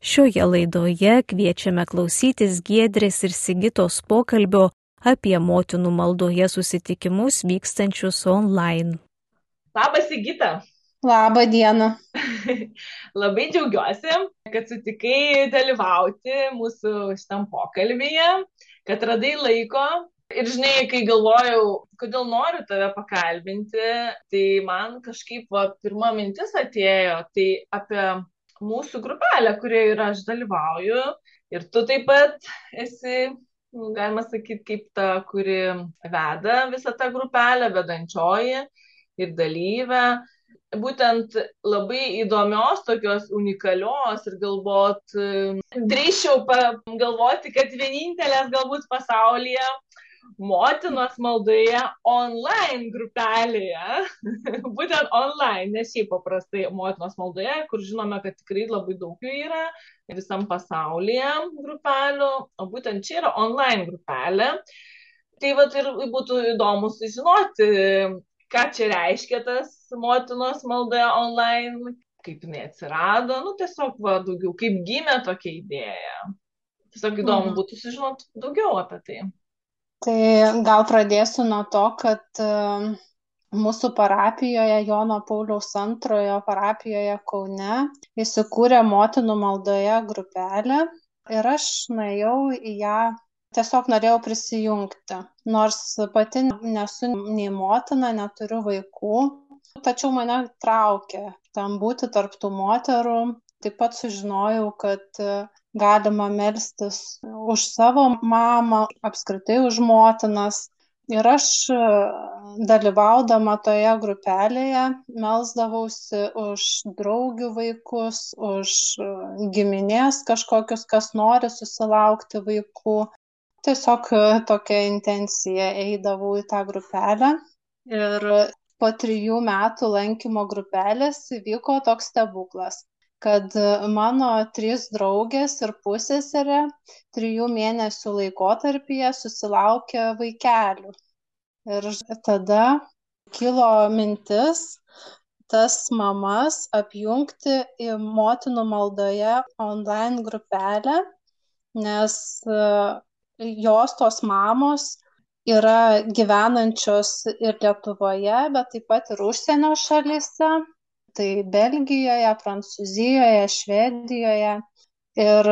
Šioje laidoje kviečiame klausytis Giedrės ir Sigitos pokalbio apie motinų maldoje susitikimus vykstančius online. Labas, Sigita. Labą dieną. Labai džiaugiuosi, kad sutikai dalyvauti mūsų šitam pokalbėje, kad radai laiko. Ir žinai, kai galvojau, kodėl noriu tave pakalbinti, tai man kažkaip va, pirma mintis atėjo, tai apie mūsų grupelę, kurioje ir aš dalyvauju. Ir tu taip pat esi, nu, galima sakyti, kaip ta, kuri veda visą tą grupelę, vedančioji ir dalyvę. Būtent labai įdomios, tokios unikalios ir galbūt drįšiau pagalvoti, kad vienintelės galbūt pasaulyje motinos maldoje online grupelėje, būtent online, ne šiaip paprastai motinos maldoje, kur žinome, kad tikrai labai daug jų yra visam pasaulyje grupelių, o būtent čia yra online grupelė. Tai vat ir būtų įdomu sužinoti, ką čia reiškia tas motinos maldoje online, kaip jinai atsirado, nu tiesiog va, daugiau, kaip gimė tokia idėja. Tiesiog įdomu mhm. būtų sužinoti daugiau apie tai. Tai gal pradėsiu nuo to, kad mūsų parapijoje, Jono Pauliaus antrojo parapijoje Kaune, įsikūrė motinų maldoje grupelė ir aš nuėjau į ją, tiesiog norėjau prisijungti. Nors pati nesu nei motina, neturiu vaikų, tačiau mane traukė tam būti tarptų moterų. Taip pat sužinojau, kad galima melstis už savo mamą, apskritai už motinas. Ir aš dalyvaudama toje grupelėje melsdavausi už draugių vaikus, už giminės kažkokius, kas nori susilaukti vaikų. Tiesiog tokia intencija eidavau į tą grupelę. Ir po trijų metų lankymo grupelės įvyko toks stebuklas kad mano trys draugės ir pusseserė trijų mėnesių laikotarpyje susilaukė vaikelių. Ir tada kilo mintis tas mamas apjungti į motinų maldoje online grupelę, nes e, jos tos mamos yra gyvenančios ir Lietuvoje, bet taip pat ir užsienio šalyse tai Belgijoje, Prancūzijoje, Švedijoje. Ir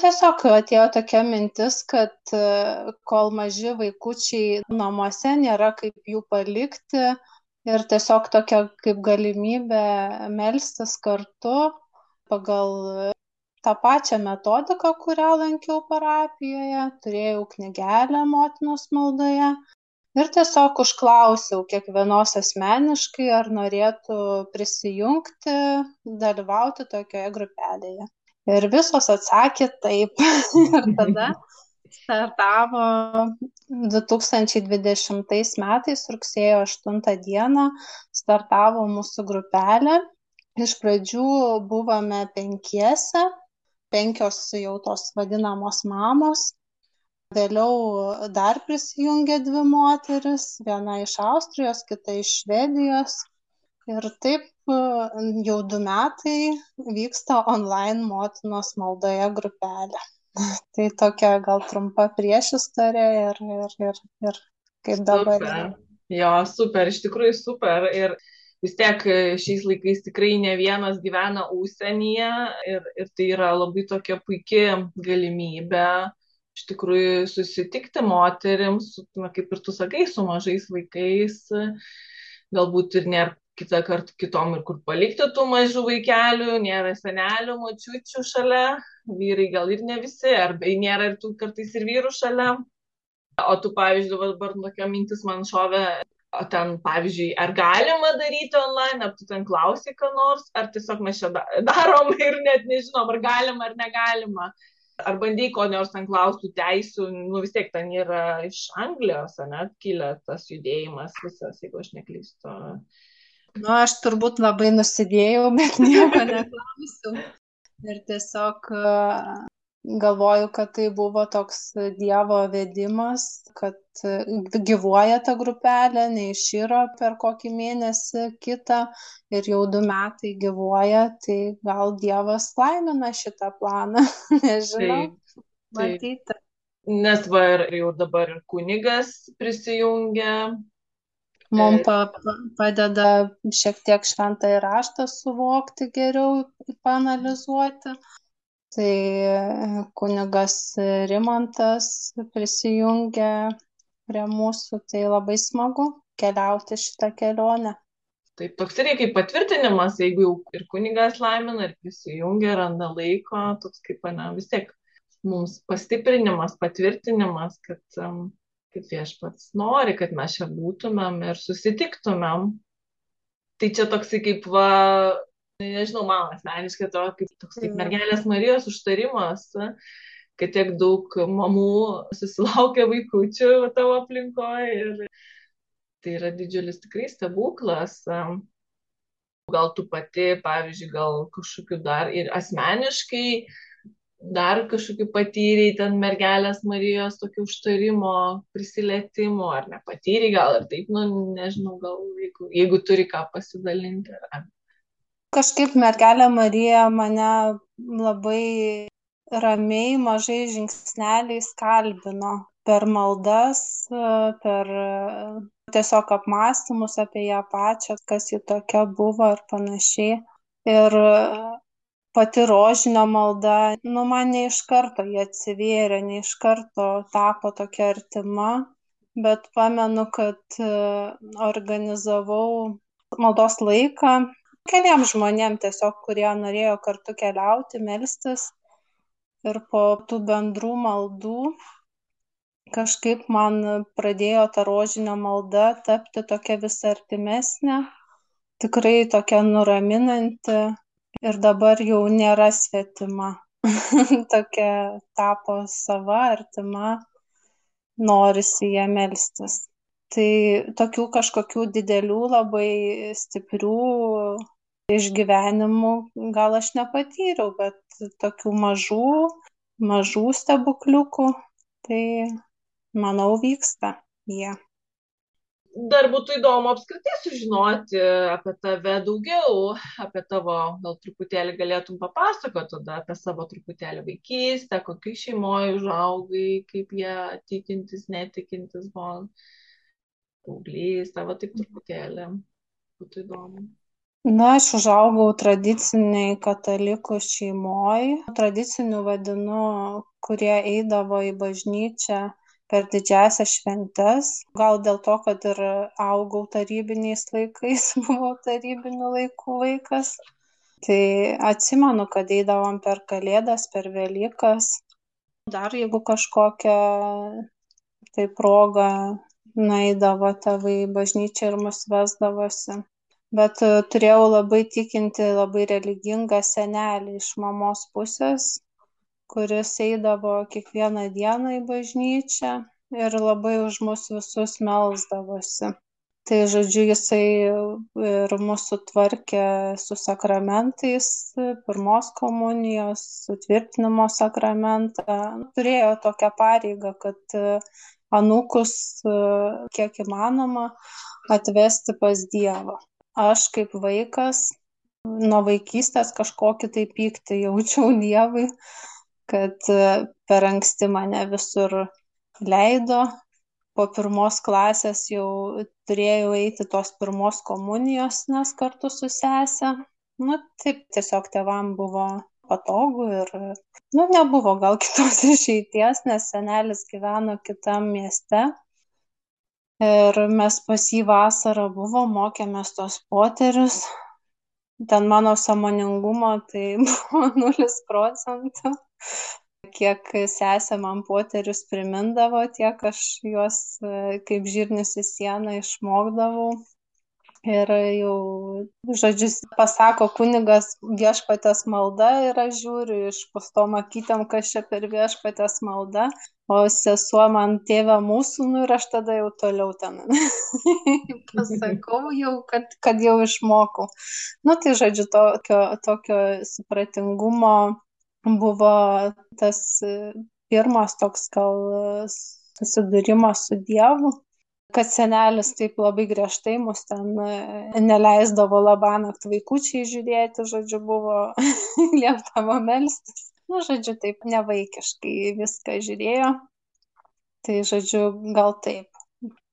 tiesiog atėjo tokia mintis, kad kol maži vaikučiai namuose nėra kaip jų palikti ir tiesiog tokia kaip galimybė melstis kartu pagal tą pačią metodiką, kurią lankiau parapijoje, turėjau knygelę motinos maldoje ir tiesiog užklausiau kiekvienos asmeniškai, ar norėtų prisijungti, dalyvauti tokioje grupelėje. Ir visos atsakė taip. ir tada startavo 2020 metais, rugsėjo 8 dieną, startavo mūsų grupelė. Iš pradžių buvome penkiese, penkios jau tos vadinamos mamos vėliau dar prisijungė dvi moteris viena iš austrijos kita iš švedijos ir taip jau du metai vyksta online motinos maldoje grupelė tai tokia gal trumpa priešistorė ir, ir, ir, ir kaip dabar. Super. Jo, super, iš tikrųjų super. Ir vis tiek šiais laikais tikrai ne vienas gyvena užsienyje ir, ir tai yra labai tokia puikia galimybė iš tikrųjų susitikti moterims, na, kaip ir tu sakai, su mažais vaikais, galbūt ir nėra kitą kartą kitom ir kur palikti tų mažų vaikelių, nėra senelių, močiučių šalia, vyrai gal ir ne visi, arba nėra ir tų kartais ir vyrų šalia. O tu, pavyzdžiui, dabar tokia mintis man šovė, o ten, pavyzdžiui, ar galima daryti online, ar tu ten klausi, ką nors, ar tiesiog mes čia darom ir net nežinom, ar galima ar negalima. Ar bandai ko nors ten klaustų teisų, nu vis tiek ten yra iš Anglijos, net kilę tas judėjimas visas, jeigu aš neklystu. Nu, aš turbūt labai nusidėjau, bet nieko neklausiau. Ir tiesiog galvoju, kad tai buvo toks Dievo vedimas, kad gyvuoja ta grupelė, neišyro per kokį mėnesį kitą ir jau du metai gyvuoja, tai gal Dievas laimina šitą planą, nežinau. Taip, taip. Matyti. Nes va ir jau dabar ir kunigas prisijungia. Mums pa, padeda šiek tiek šventą įraštą suvokti geriau, panalizuoti. Tai kunigas Rimantas prisijungia prie mūsų, tai labai smagu keliauti šitą kelionę. Taip, toks irgi kaip patvirtinimas, jeigu jau ir kunigas laimina, ir prisijungia, randa laiko, toks kaip, na, vis tiek mums pastiprinimas, patvirtinimas, kad, kad viešpats nori, kad mes čia būtumėm ir susitiktumėm. Tai čia toksai kaip, va, nežinau, man asmeniškai to, kaip toks kaip mergelės Marijos užtarimas, kad tiek daug mamų susilaukia vaikučių tavo aplinkoje ir tai yra didžiulis tikrai stebuklas. Gal tu pati, pavyzdžiui, gal kažkokiu dar ir asmeniškai dar kažkokių patyrei ten mergelės Marijos tokių užtarimo, prisilietimų, ar nepatyrei, gal ir taip, nu, nežinau, gal jeigu, jeigu turi ką pasidalinti. Ar... Kažkaip mergelė Marija mane labai ramiai, mažai žingsneliais kalbino per maldas, per tiesiog apmąstymus apie ją pačią, kas ji tokia buvo ir panašiai. Ir pati rožinio malda nu man ne iš karto ji atsivėrė ne iš karto tapo tokia artima bet pamenu kad organizavau maldos laiką keliem žmonėm tiesiog kurie norėjo kartu keliauti melstis ir po tų bendrų maldų kažkaip man pradėjo ta rožinio malda tapti tokia vis artimesnė tikrai tokia nuraminanti ir dabar jau nėra svetima. Tokia tapo sava, artima, norisi ją melstis. Tai tokių kažkokių didelių, labai stiprių išgyvenimų gal aš nepatyriau, bet tokių mažų, mažų stebukliukų, tai manau vyksta jie. Yeah dar būtų įdomu apskritai sužinoti apie tave daugiau, apie tavo, gal truputėlį galėtum papasakoti tada apie savo truputėlį vaikystę, kokiai šeimoje užaugai, kaip jie tikintis, netikintis buvo, paauglys, tavo taip truputėlį būtų įdomu. Na, aš užaugau tradiciniai katalikų šeimoje. Tradicinių vadinu, kurie eidavo į bažnyčią per didžiąsias šventes gal dėl to kad ir augau tarybiniais laikais buvau tarybinių laikų vaikas tai atsimenu kad eidavom per kalėdas per velykas dar jeigu kažkokia tai proga nueidavo tėvai į bažnyčią ir mus vesdavosi bet turėjau labai tikintį labai religingą senelį iš mamos pusės kuris eidavo kiekvieną dieną į bažnyčią ir labai už mus visus melsdavosi. Tai žodžiu, jisai ir mūsų tvarkė su sakramentais, pirmos komunijos, sutvirtinimo sakramentą. Turėjo tokią pareigą, kad anūkus kiek įmanoma atvesti pas Dievą. Aš kaip vaikas nuo vaikystės kažkokį tai pyktį jaučiau Dievui, kad e, per anksti mane visur leido. Po pirmos klasės jau turėjau eiti tos pirmos komunijos, nes kartu su sesė. Nu, taip tiesiog tevam buvo patogu ir, nu, nebuvo gal kitos išeities, nes senelis gyveno kitam mieste. Ir mes pas jį vasarą buvo, mokėmės tos poterius. Ten mano samoningumo tai buvo 0 procentų kiek sesė man poterius primindavo, tiek aš juos kaip žirnis į sieną išmokdavau. Ir jau, žodžiu, pasako kunigas viešpatės malda ir aš žiūriu iš pastom akytėm, kas čia per viešpatės malda, o sesuo man tėvė mūsų, nu ir aš tada jau toliau ten pasakau jau, kad, kad jau išmokau. Nu tai žodžiu, tokio, tokio supratingumo buvo tas pirmas toks gal susidūrimas su Dievu, kad senelis taip labai griežtai mus ten neleisdavo labanakt vaikučiai žiūrėti, žodžiu, buvo lieptavo melstis. Nu, žodžiu, taip nevaikiškai viską žiūrėjo. Tai, žodžiu, gal taip.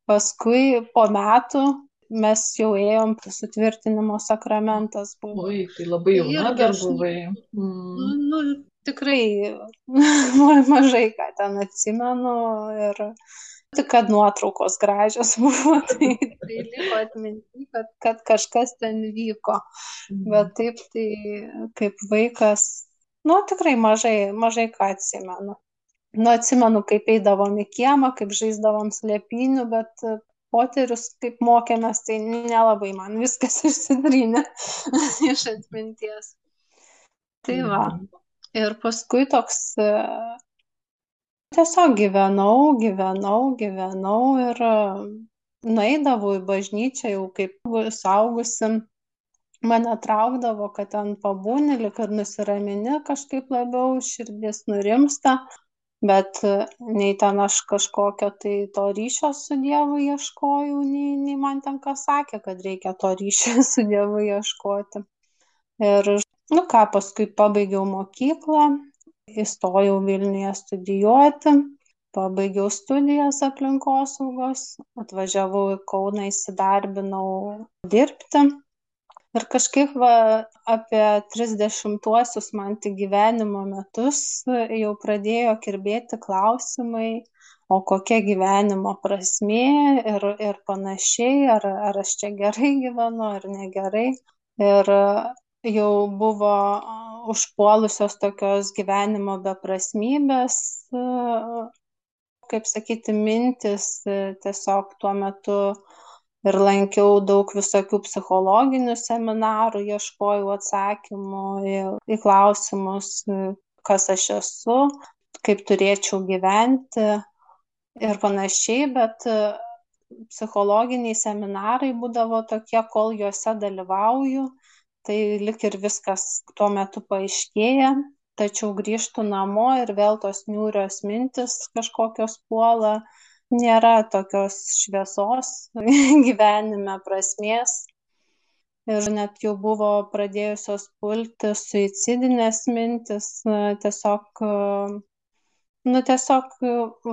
Paskui po metų mes jau ėjom, sutvirtinimo sakramentas buvo. Oi, tai labai jauna dar buvai. Mm. Nu, nu, tikrai mažai ką ten atsimenu ir tik kad nuotraukos gražios buvo, tai, tai liko atminti, kad, kad kažkas ten vyko. Mm. Bet taip, tai kaip vaikas, nu tikrai mažai, mažai ką atsimenu. Nu, atsimenu, kaip eidavom į kiemą, kaip žaisdavom slėpinių, bet poterius, kaip mokėmės, tai nelabai man viskas išsitrynė iš atminties. Tai va. Mhm. Ir paskui toks e, tiesiog gyvenau, gyvenau, gyvenau ir nueidavau į bažnyčią jau kaip saugusi. Mane traukdavo, kad ten pabūni, kad nusiramini kažkaip labiau, širdis nurimsta bet e, nei ten aš kažkokio tai to ryšio su Dievu ieškojau, nei, nei man ten kas sakė, kad reikia to ryšio su Dievu ieškoti. Ir, nu ką, paskui pabaigiau mokyklą, įstojau Vilniuje studijuoti, pabaigiau studijas aplinkosaugos, atvažiavau į Kauną, įsidarbinau dirbti ir kažkaip va apie trisdešimtuosius man tik gyvenimo metus jau pradėjo kirbėti klausimai o kokia gyvenimo prasmė ir, ir panašiai, ar, ar aš čia gerai gyvenu, ar negerai. Ir jau buvo užpuolusios tokios gyvenimo beprasmybės, kaip sakyti, mintis tiesiog tuo metu ir lankiau daug visokių psichologinių seminarų, ieškojau atsakymų į, į klausimus, kas aš esu, kaip turėčiau gyventi ir panašiai, bet psichologiniai seminarai būdavo tokie, kol juose dalyvauju, tai lik ir viskas tuo metu paaiškėja, tačiau grįžtų namo ir vėl tos niūrios mintis kažkokios puola nėra tokios šviesos gyvenime, prasmės. Ir net jau buvo pradėjusios pulti suicidinės mintis, tiesiog, nu tiesiog,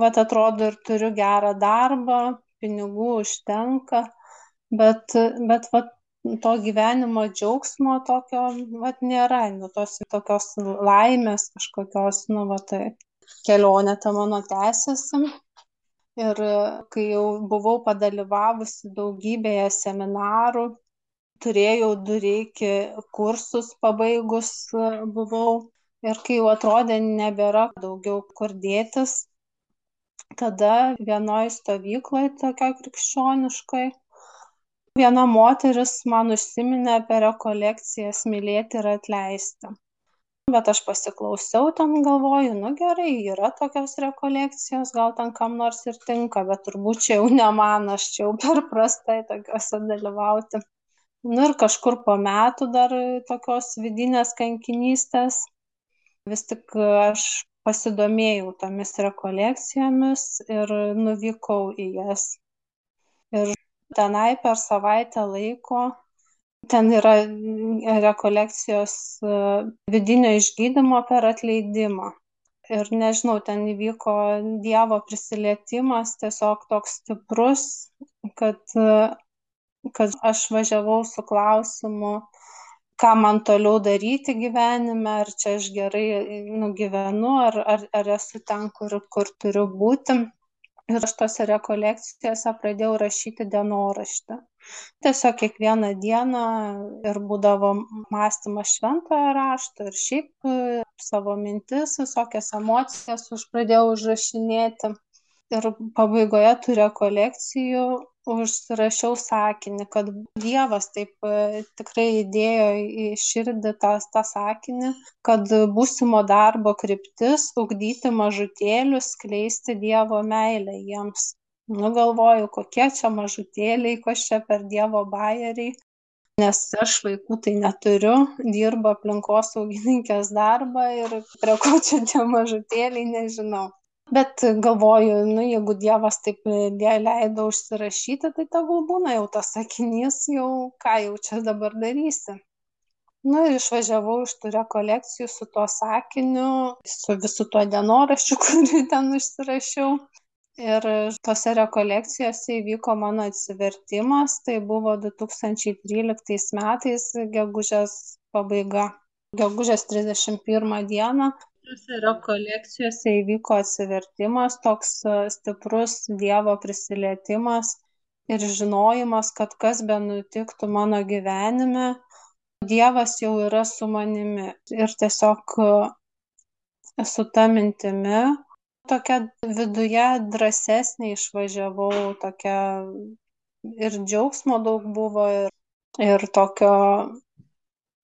vat atrodo ir turiu gerą darbą, pinigų užtenka, bet, bet vat, to gyvenimo džiaugsmo tokio vat, nėra, nu, tos tokios laimės kažkokios, nu, va, tai kelionė ta mano tęsiasi. Ir kai jau buvau padalyvavusi daugybėje seminarų turėjau du reiki kursus pabaigus buvau. Ir kai jau atrodė nebėra daugiau kur dėtis tada vienoj stovykloj tokioj krikščioniškoj viena moteris man užsiminė apie rekolekcijas mylėti ir atleisti. Bet aš pasiklausiau ten galvoju nu gerai yra tokios rekolekcijos gal ten kam nors ir tinka bet turbūt čia jau ne man aš čia jau per prastai tokiose dalyvauti. Nu ir kažkur po metų dar tokios vidinės kankinystės. Vis tik aš pasidomėjau tomis rekolekcijomis ir nuvykau į jas. Ir tenai per savaitę laiko ten yra rekolekcijos e, vidinio išgydymo per atleidimą. Ir nežinau, ten įvyko Dievo prisilietimas tiesiog toks stiprus, kad, e, kad aš važiavau su klausimu, ką man toliau daryti gyvenime, ar čia aš gerai nugyvenu, ar, ar, ar esu ten, kur, kur turiu būti ir aš tose rekolekcijose pradėjau rašyti dienoraštį. Tiesiog kiekvieną dieną ir būdavo mąstymas šventojo rašto ir šiaip e, savo mintis visokias emocijas aš pradėjau užrašinėti. Ir pabaigoje tų rekolekcijų užsirašiau sakinį, kad Dievas taip e, tikrai įdėjo į širdį tą, tą sakinį, kad būsimo darbo kryptis - ugdyti mažutėlius, skleisti Dievo meilę jiems. Nu galvoju, kokie čia mažutėliai, kas čia per Dievo bajeriai. nes aš vaikų tai neturiu, dirba aplinkosaugininkės darbą ir prie ko čia tie mažutėliai, nežinau. Bet galvoju, nu, jeigu Dievas taip leido užsirašyti, tai tegul būna jau tas sakinys, jau ką jau čia dabar darysi. Nu ir išvažiavau iš tų rekolekcijų su tuo sakiniu, su visu tuo dienoraščiu, kurį ten užsirašiau ir tose rekolekcijose įvyko mano atsivertimas tai buvo du tūkstančiai tryliktais metais gegužės pabaiga gegužės trisdešimt pirmą dieną tose rekolekcijose įvyko atsivertimas toks e, stiprus dievo prisilietimas ir žinojimas kad kas benutiktų mano gyvenime dievas jau yra su manimi. Ir tiesiog e, su ta mintimi tokia viduje drąsesnė išvažiavau tokia ir džiaugsmo daug buvo ir, ir tokio,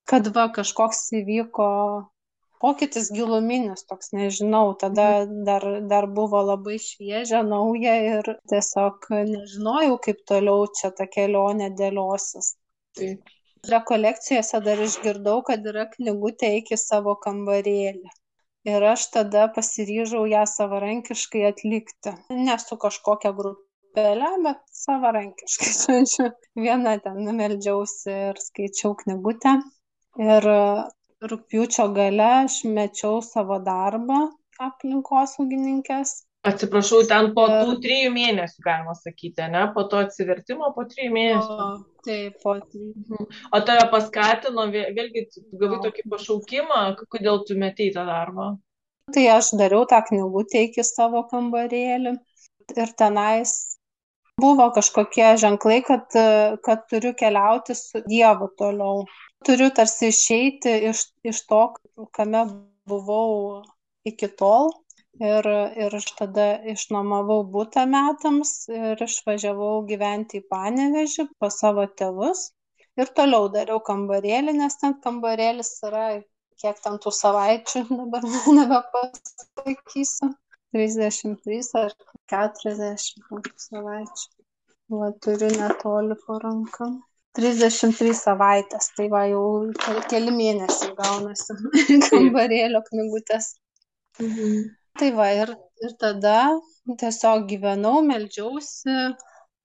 kad va kažkoks įvyko pokytis giluminis, toks nežinau, tada mhm. dar, dar buvo labai šviežia, nauja ir tiesiog nežinojau, kaip toliau čia ta kelionė dėliosis. Taip. Rekolekcijose dar išgirdau, kad yra knygutė iki savo kambarėlį ir aš tada pasiryžau ją savarankiškai atlikti ne su kažkokia grupele bet savarankiškai žodžiu viena ten meldžiausi ir skaičiau knygutę ir rugpjūčio gale aš mečiau savo darbą aplinkosaugininkės Atsiprašau, ten po tų trijų mėnesių, galima sakyti, ne? Po to atsivertimo po trijų mėnesių. O, taip, po trijų. Mhm. O tave paskatino, vėlgi, gavai tokį pašaukimą, kodėl tu metei tą darbą? Tai aš dariau tą knygutę iki savo kambarėlį ir tenais buvo kažkokie ženklai, kad, kad turiu keliauti su Dievu toliau. Turiu tarsi išeiti iš, iš to, kame buvau iki tol. Ir ir aš tada išnuomavau butą metams ir išvažiavau gyventi į panevėžį pas savo tėvus. Ir toliau dariau kambarėlį nes ten kambarėlis yra kiek ten tų savaičių dabar nebepasakysiu. trisdešimt trys ar keturiasdešimt savaičių. Va turiu netoli po ranka 33 savaitės, tai va jau keli mėnesiai gaunasi kambarėlio knygutės. Mhm. Tai va ir ir tada tiesiog gyvenau meldžiausi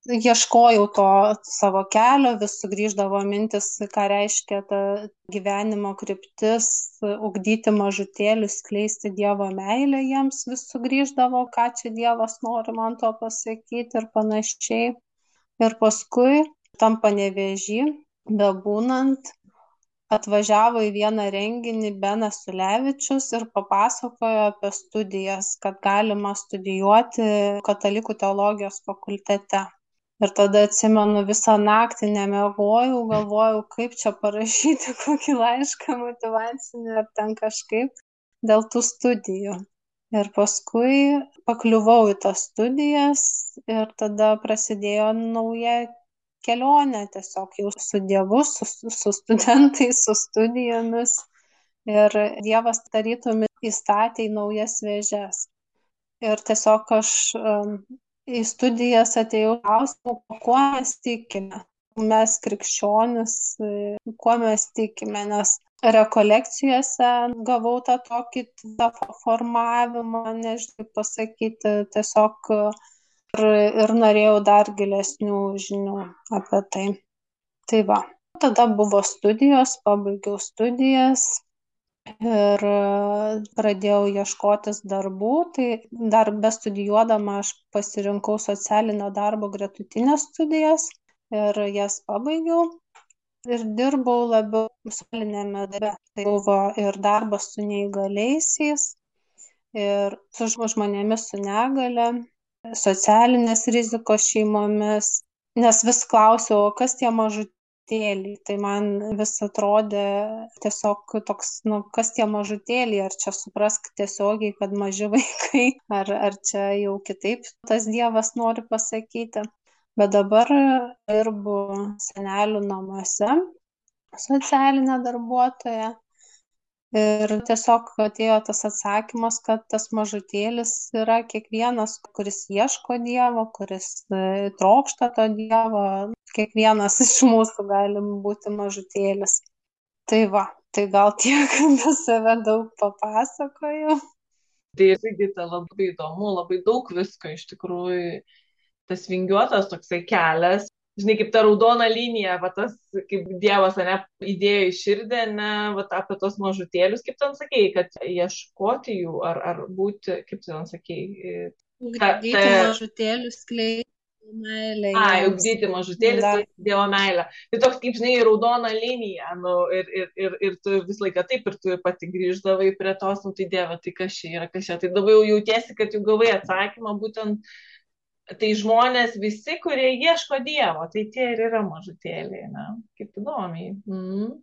ieškojau to savo kelio vis sugrįždavo mintys ką reiškia ta gyvenimo kryptis ugdyti mažutėlius skleisti dievo meilę jiems vis sugrįždavo ką čia dievas nori man tuo pasakyti ir panašiai. Ir paskui tam panevėžy bebūnant atvažiavo į vieną renginį benas ulevičius ir papasakojo apie studijas kad galima studijuoti katalikų teologijos fakultete. Ir tada atsimenu visą naktį nemiegojau galvojau kaip čia parašyti kokį laišką motyvacinį ar ten kažkaip dėl tų studijų. Ir paskui pakliuvau į tas studijas ir tada prasidėjo nauja kelionę tiesiog jau su Dievu, su, su studentais, su studijomis. Ir Dievas tarytum įstatė į naujas vėžes. Ir tiesiog aš um, į studijas atėjau klausimu, kuo mes tikime. Mes krikščionis, kuo mes tikime, nes rekolekcijose gavau tą tokį tą formavimą, nežinau pasakyti, tiesiog ir, ir norėjau dar gilesnių žinių apie tai. Tai va, tada buvo studijos, pabaigiau studijas ir pradėjau ieškotis darbų. Tai dar bestudijuodama aš pasirinkau socialinio darbo gretutinės studijas ir jas pabaigiau. Ir dirbau labiau socialinėme darbe. Tai buvo ir darbas su neįgaliaisiais, ir su žmonėmis su negale, socialinės rizikos šeimomis, nes vis klausiau, o kas tie mažutėliai. Tai man vis atrodė tiesiog toks, nu, kas tie mažutėliai, ar čia suprask tiesiogiai, kad maži vaikai, ar, ar čia jau kitaip tas Dievas nori pasakyti. Bet dabar dirbu senelių namuose, socialinė darbuotoja Ir tiesiog atėjo tas atsakymas, kad tas mažutėlis yra kiekvienas, kuris ieško Dievo, kuris e, trokšta to Dievo, kiekvienas iš mūsų gali būti mažutėlis. Tai va, tai gal tiek apie save daug papasakoju. Tai irgi tai labai įdomu, labai daug visko iš tikrųjų, tas vingiuotas toksai kelias, žinai, kaip ta raudona linija, va tas, kaip Dievas, ne, įdėjo į širdį, ne, va apie tos mažutėlius, kaip ten sakėjai, kad ieškoti jų, ar, ar būti, kaip ten sakėjai. Ugdyti mažutėlius, skleisti meilę. A, ugdyti mažutėlis. Dievo meilę. Tai toks, kaip žinai, raudona linija, nu, ir, ir, ir, ir tu visą laiką taip, ir tu pati grįždavai prie tos, nu, tai Dieve, tai kas čia yra, kas čia. Tai dabar jau jautiesi, kad jau gavai atsakymą būtent tai žmonės visi, kurie ieško Dievo, tai tie ir yra mažutėliai, na, kaip įdomiai. Mm.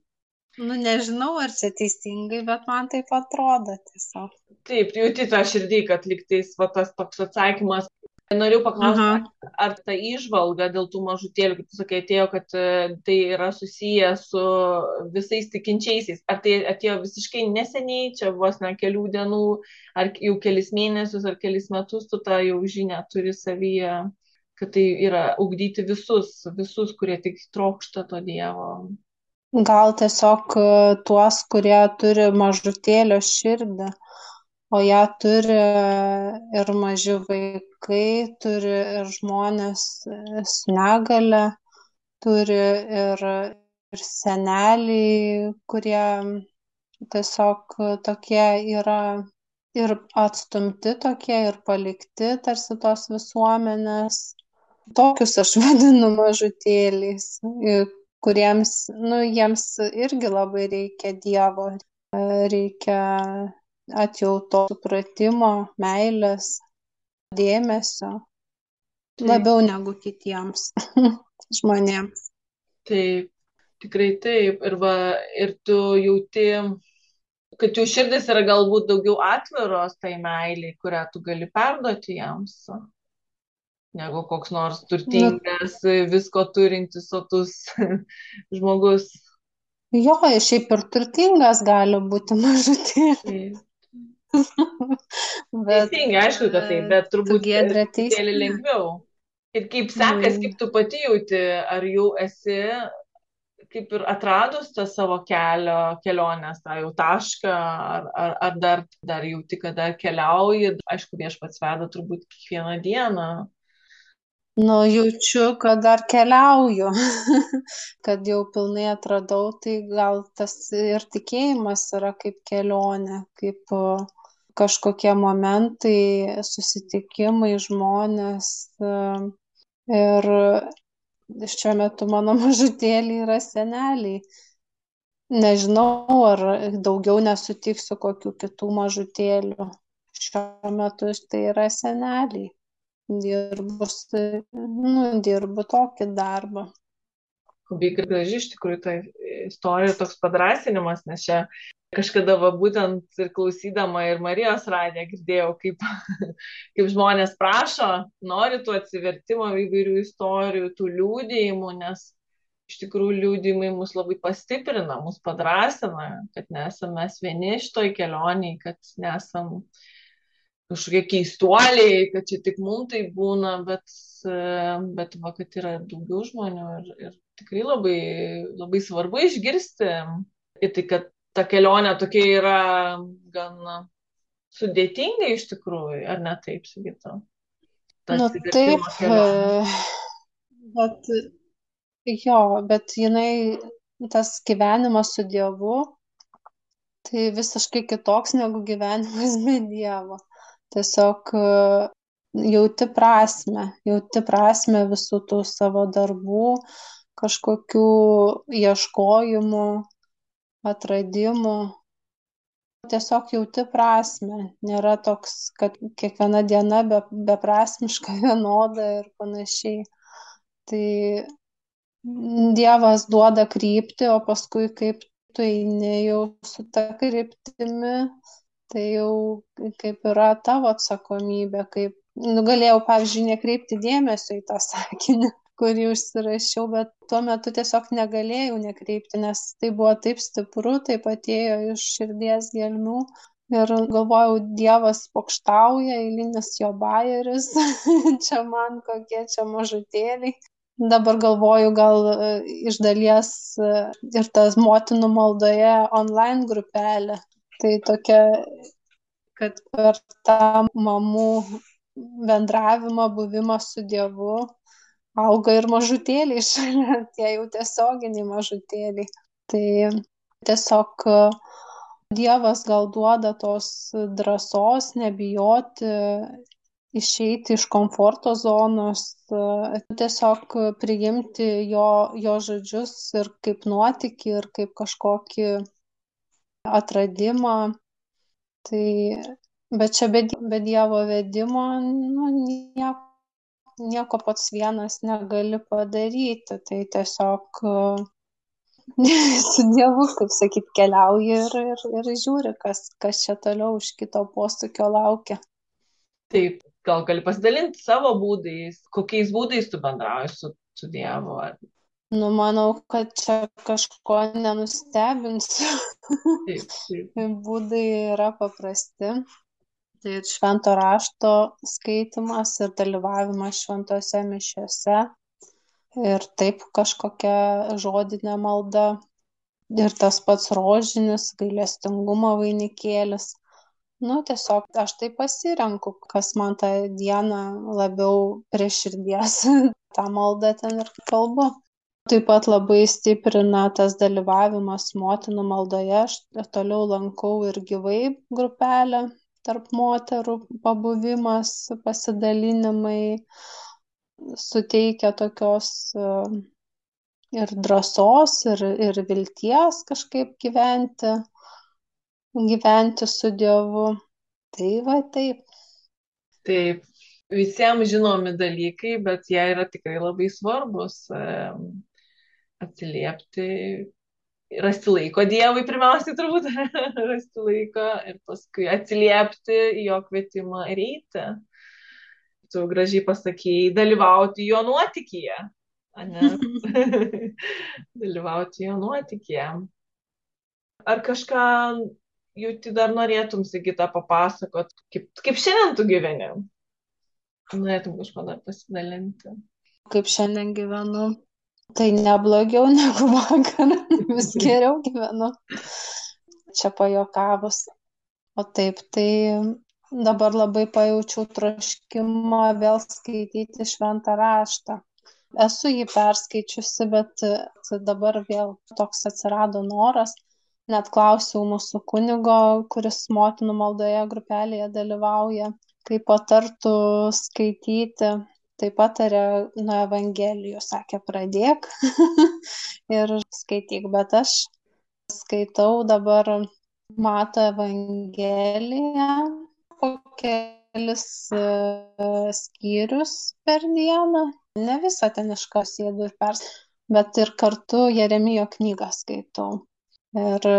Nu, nežinau, ar čia teisingai, bet man taip atrodo tiesiog. Taip, jauti tą širdį, kad liktais va, tas toks atsakymas. Noriu paklausti, Aha. ar ta išvalga dėl tų mažutėlių, kaip tu sakai, atėjo, kad e, tai yra susiję su visais tikinčiaisiais. Ar tai atėjo visiškai neseniai, čia vos ne kelių dienų, ar jau kelis mėnesius, ar kelis metus tu tą jau žinę turi savyje, kad tai yra ugdyti visus, visus, kurie tik trokšta to Dievo. Gal tiesiog e, tuos, kurie turi mažutėlio širdį o ją turi ir maži vaikai, turi ir žmonės su negale, turi ir, ir seneliai, kurie tiesiog tokie yra ir atstumti tokie, ir palikti tarsi tos visuomenės. Tokius aš vadinu mažutėliais, kuriems, nu, jiems irgi labai reikia Dievo, reikia atjautos, supratimo, meilės, dėmesio. Taip. Labiau negu kitiems žmonėms. Taip, tikrai taip. Ir, va, ir tu jauti, kad jų širdis yra galbūt daugiau atviros tai meiliai, kurią tu gali perduoti jiems, negu koks nors turtingas, nu, visko turintis sotus žmogus. Jo, šiaip ir turtingas gali būti mažutėlis. bet, Teisingai, aišku, kad taip, bet turbūt truputėlį lengviau. Ir kaip sekas, mm. kaip tu pati jauti, ar jau esi kaip ir atradus tą savo kelio, kelionės, tą jau tašką, ar, ar, ar dar, dar jauti, kad dar keliauji, aišku, viešpats veda turbūt kiekvieną dieną. Nu, jaučiu, kad dar keliauju, kad jau pilnai atradau, tai gal tas ir tikėjimas yra kaip kelionė, kaip uh, kažkokie momentai, susitikimai, žmonės. Ir šiuo metu mano mažutėliai yra seneliai. Nežinau, ar daugiau nesutiksiu kokių kitų mažutėlių. Šiuo metu tai yra seneliai. Dirbu, nu, dirbu tokį darbą. Labai graži iš tikrųjų ta istorija, toks padrasinimas, nes čia kažkada va būtent ir klausydama ir Marijos radiją girdėjau, kaip, kaip žmonės prašo, nori tų atsivertimo įvairių istorijų, tų liūdėjimų, nes iš tikrųjų liūdėjimai mus labai pastiprina, mus padrasina, kad nesame mes vieni šitoj kelioniai, kad nesam kažkokie keistuoliai, kad čia tik mums tai būna, bet, bet va, kad yra daugiau žmonių ir, ir tikrai labai, labai svarbu išgirsti. Ir tai, kad ta kelionė tokia yra gan sudėtinga iš tikrųjų, ar ne taip, Sigita? Nu, taip, kelionė. bet jo, bet jinai, tas gyvenimas su Dievu, tai visiškai kitoks negu gyvenimas be Dievo. Tiesiog jauti prasme, jauti prasme visų tų savo darbų, kažkokių ieškojimų, atradimų. Tiesiog jauti prasmę. Nėra toks kad kiekviena diena be beprasmiška vienoda ir panašiai. Tai dievas duoda kryptį o paskui kaip tu eini jau su ta kryptimi tai jau kaip yra tavo atsakomybė kaip nu galėjau pavyzdžiui nekreipti dėmesio į tą sakinį kurį užsirašiau, bet tuo metu tiesiog negalėjau nekreipti, nes tai buvo taip stipru, taip atėjo iš širdies gelmių. Ir galvojau, Dievas pokštauja, eilinis jo bayeris, čia man kokie čia mažutėliai. Dabar galvoju, gal e, iš dalies e, ir tas motinų maldoje online grupelė. Tai tokia, kad per tą mamų bendravimą, buvimą su Dievu auga ir mažutėliai šalia, tie jau tiesioginiai mažutėliai. Tai tiesiog Dievas gal duoda tos drąsos, nebijoti, išeiti iš komforto zonos, tiesiog priimti jo, jo žodžius ir kaip nuotikį, ir kaip kažkokį atradimą. Tai bet čia be, be Dievo vedimo nu, nieko, nieko pats vienas negali padaryti. Tai tiesiog su Dievu, kaip sakyt, keliauji ir, ir, ir žiūri, kas, kas čia toliau už kito posūkio laukia. Taip, gal gali pasidalinti savo būdais, kokiais būdais tu bendrauji su, su Dievu. Ar... Nu, manau, kad čia kažko nenustebinsiu. Taip, taip. Būdai yra paprasti tai švento rašto skaitymas ir dalyvavimas šventose mišiose ir taip kažkokia žodinė malda ir tas pats rožinis gailestingumo vainikėlis. Nu, tiesiog aš tai pasirenku, kas man tą dieną labiau prie širdies, tą maldą ten ir kalbu. Taip pat labai stiprina tas dalyvavimas motinų maldoje, aš toliau lankau ir gyvai grupelę tarp moterų pabuvimas, pasidalinimai suteikia tokios e, ir drąsos, ir, ir vilties kažkaip gyventi, gyventi su Dievu. Tai va taip. Taip, visiems žinomi dalykai, bet jie yra tikrai labai svarbus e, atsiliepti rasti laiko Dievui pirmiausiai turbūt, rasti laiko ir paskui atsiliepti į jo kvietimą ir eiti. Tu gražiai pasakėjai, dalyvauti jo nuotikyje. dalyvauti jo nuotikyje. Ar kažką jauti dar norėtum, Sigita, papasakot, kaip, kaip šiandien tu gyveni? Norėtum kažko dar pasidalinti. Kaip šiandien gyvenu, Tai ne blogiau negu vakar, vis geriau gyvenu. Čia pajokavus. O taip, tai dabar labai pajaučiau troškimą vėl skaityti šventą raštą. Esu jį perskaičiusi, bet dabar vėl toks atsirado noras. Net klausiau mūsų kunigo, kuris motinų maldoje grupelėje dalyvauja, kaip patartų skaityti tai patarė nuo Evangelijų, sakė, pradėk ir skaityk, bet aš skaitau dabar Mato Evangeliją po kelis e, skyrius per dieną. Ne visą ten iš kas sėdu ir pers, bet ir kartu Jeremijo knygą skaitau. Ir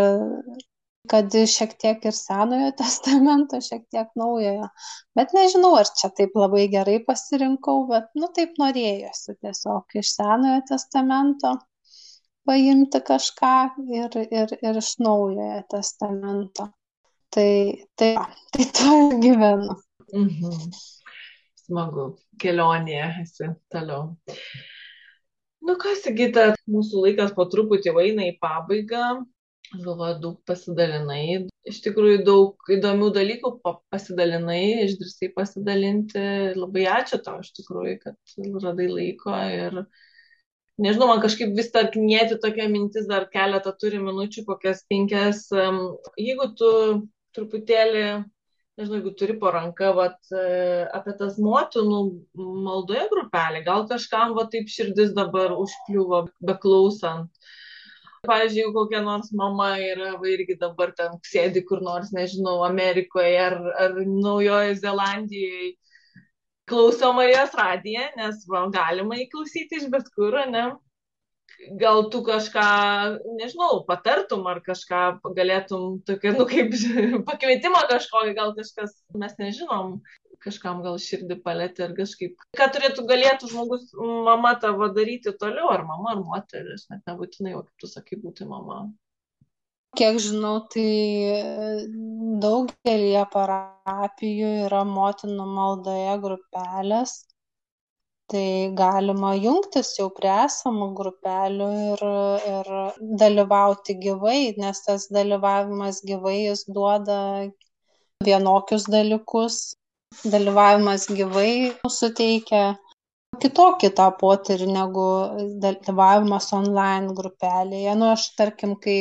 kad šiek tiek ir Senojo testamento, šiek tiek Naujojo. Bet nežinau, ar čia taip labai gerai pasirinkau, bet, nu, taip norėjosi tiesiog iš Senojo testamento paimti kažką ir, ir, ir iš Naujojo testamento. Tai, tai, tai to ir gyvenu. Mhm. Smagu, kelionėje esi toliau. Nu ką, Sigita, mūsų laikas po truputį eina į pabaigą galvoju, daug pasidalinai. Iš tikrųjų, daug įdomių dalykų pasidalinai, išdrįstai pasidalinti. Labai ačiū tau iš tikrųjų, kad radai laiko ir nežinau, man kažkaip vis dar knėti tokia mintis, dar keletą turi minučių, kokias penkias. Jeigu tu truputėlį, nežinau, jeigu turi po ranka, vat, e, apie tas motinų maldoje grupelį, gal kažkam va taip širdis dabar užkliuvo beklausant Pavyzdžiui, jeigu kokia nors mama yra, va irgi dabar ten sėdi kur nors, nežinau, Amerikoje ar, ar Naujojo Zelandijoje, klauso Marijos radiją, nes va, galima įklausyti iš bet kur, ne? Gal tu kažką, nežinau, patartum ar kažką galėtum, tokia, nu kaip pakvietimą kažkokį, gal kažkas, mes nežinom, kažkam gal širdį palėtė ir kažkaip, ką turėtų galėtų žmogus, mama tavo daryti toliau, ar mama, ar moteris, net nebūtinai, o kaip tu sakai, būti mama. Kiek žinau, tai daugelį parapijų yra motinų maldoje grupelės, tai galima jungtis jau prie esamų grupelių ir, ir dalyvauti gyvai, nes tas dalyvavimas gyvai jis duoda vienokius dalykus, dalyvavimas gyvai suteikia kitokį tą potyrį negu dalyvavimas online grupelėje. Nu, aš tarkim, kai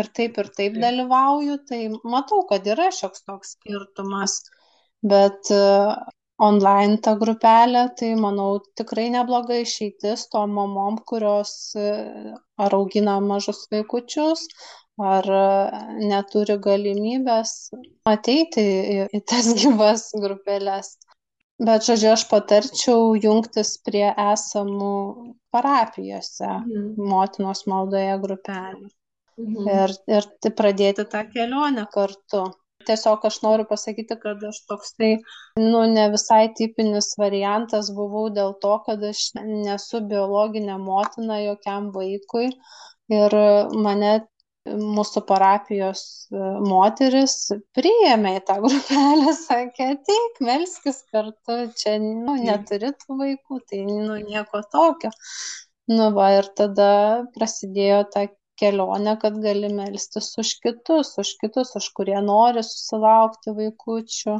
ir taip, ir taip dalyvauju, tai matau, kad yra šioks toks skirtumas, bet online ta grupelė, tai manau tikrai nebloga išeitis tom mamom, kurios ar augina mažus vaikučius, ar neturi galimybės ateiti į, į tas gyvas grupelės. Bet, žodžiu, aš patarčiau jungtis prie esamų parapijose, mhm. motinos maldoje grupelį. Mhm. Ir, ir tai pradėti tą kelionę kartu. Tiesiog aš noriu pasakyti, kad aš toksai, nu, ne visai tipinis variantas buvau dėl to, kad aš nesu biologinė motina jokiam vaikui. Ir mane mūsų parapijos moteris priėmė į tą grupelę, sakė, ateik, melskis kartu, čia, nu, neturi tų vaikų, tai, nu, nieko tokio. Nu, va, ir tada prasidėjo ta kelionė, kad gali melstis už kitus, už kitus, už kurie nori susilaukti vaikučių,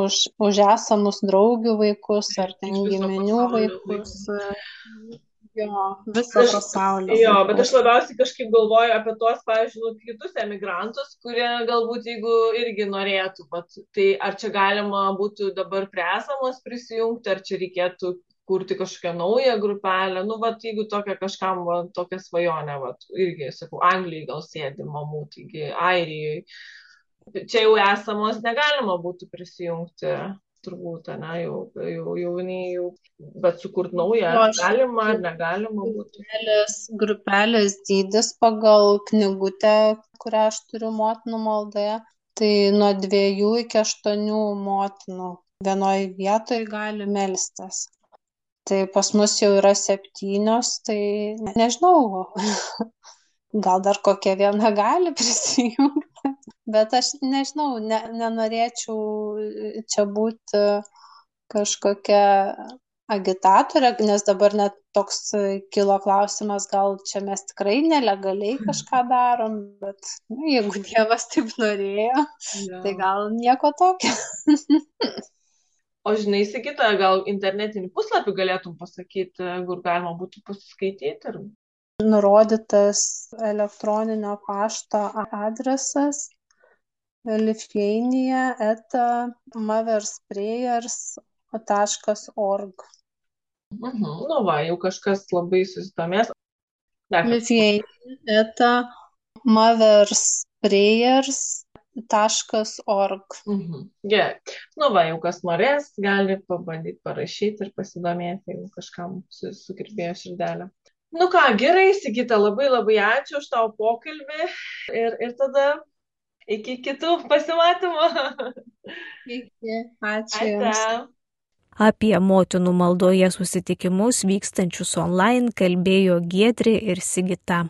už, už esamus draugių vaikus ar ten giminių vaikus. vaikus Jo, viso aš, pasaulio. Jo, bet aš labiausiai kažkaip galvoju apie tuos, pavyzdžiui, nu, kitus emigrantus, kurie galbūt jeigu irgi norėtų, bet tai ar čia galima būtų dabar prie esamos prisijungti, ar čia reikėtų kurti kažkokią naują grupelę, nu, va, jeigu tokia kažkam, va, tokia svajonė, va, irgi, sakau, Anglijai gal sėdi mamų, taigi Airijai. Čia jau esamos negalima būtų prisijungti turbūt, ne, jau, jau, jau, jau, bet sukurt naują, ar galima ar negalima būtų. Grupelės, grupelės dydis pagal knygutę, kurią aš turiu motinų maldoje, tai nuo dviejų iki aštuonių motinų vienoje vietoje gali melstis. Tai pas mus jau yra septynios, tai nežinau, gal dar kokia viena gali prisijungti bet aš nežinau, ne, nenorėčiau čia būti kažkokia agitatorė, nes dabar net toks kilo klausimas, gal čia mes tikrai nelegaliai kažką darom, bet nu, jeigu Dievas taip norėjo, ja. tai gal nieko tokio. o žinai, Sigita, gal internetinį puslapį galėtum pasakyti, kur galima būtų pasiskaityti? Ir... Nurodytas elektroninio pašto adresas lithuania eta mothersprayers.org. Mhm. Nu va, jau kažkas labai susidomės. Lithuania eta mothersprayers.org. Mhm. Gerai. Nu va, jau kas norės, gali pabandyti parašyti ir pasidomėti, jeigu kažkam sukirbėjo širdelę. Nu ką, gerai, Sigita, labai labai ačiū už tavo pokalbį ir, ir tada Iki kitų pasimatymų. Iki. Ačiū. Ačiū. Apie motinų maldoje susitikimus vykstančius online kalbėjo Giedri ir Sigita.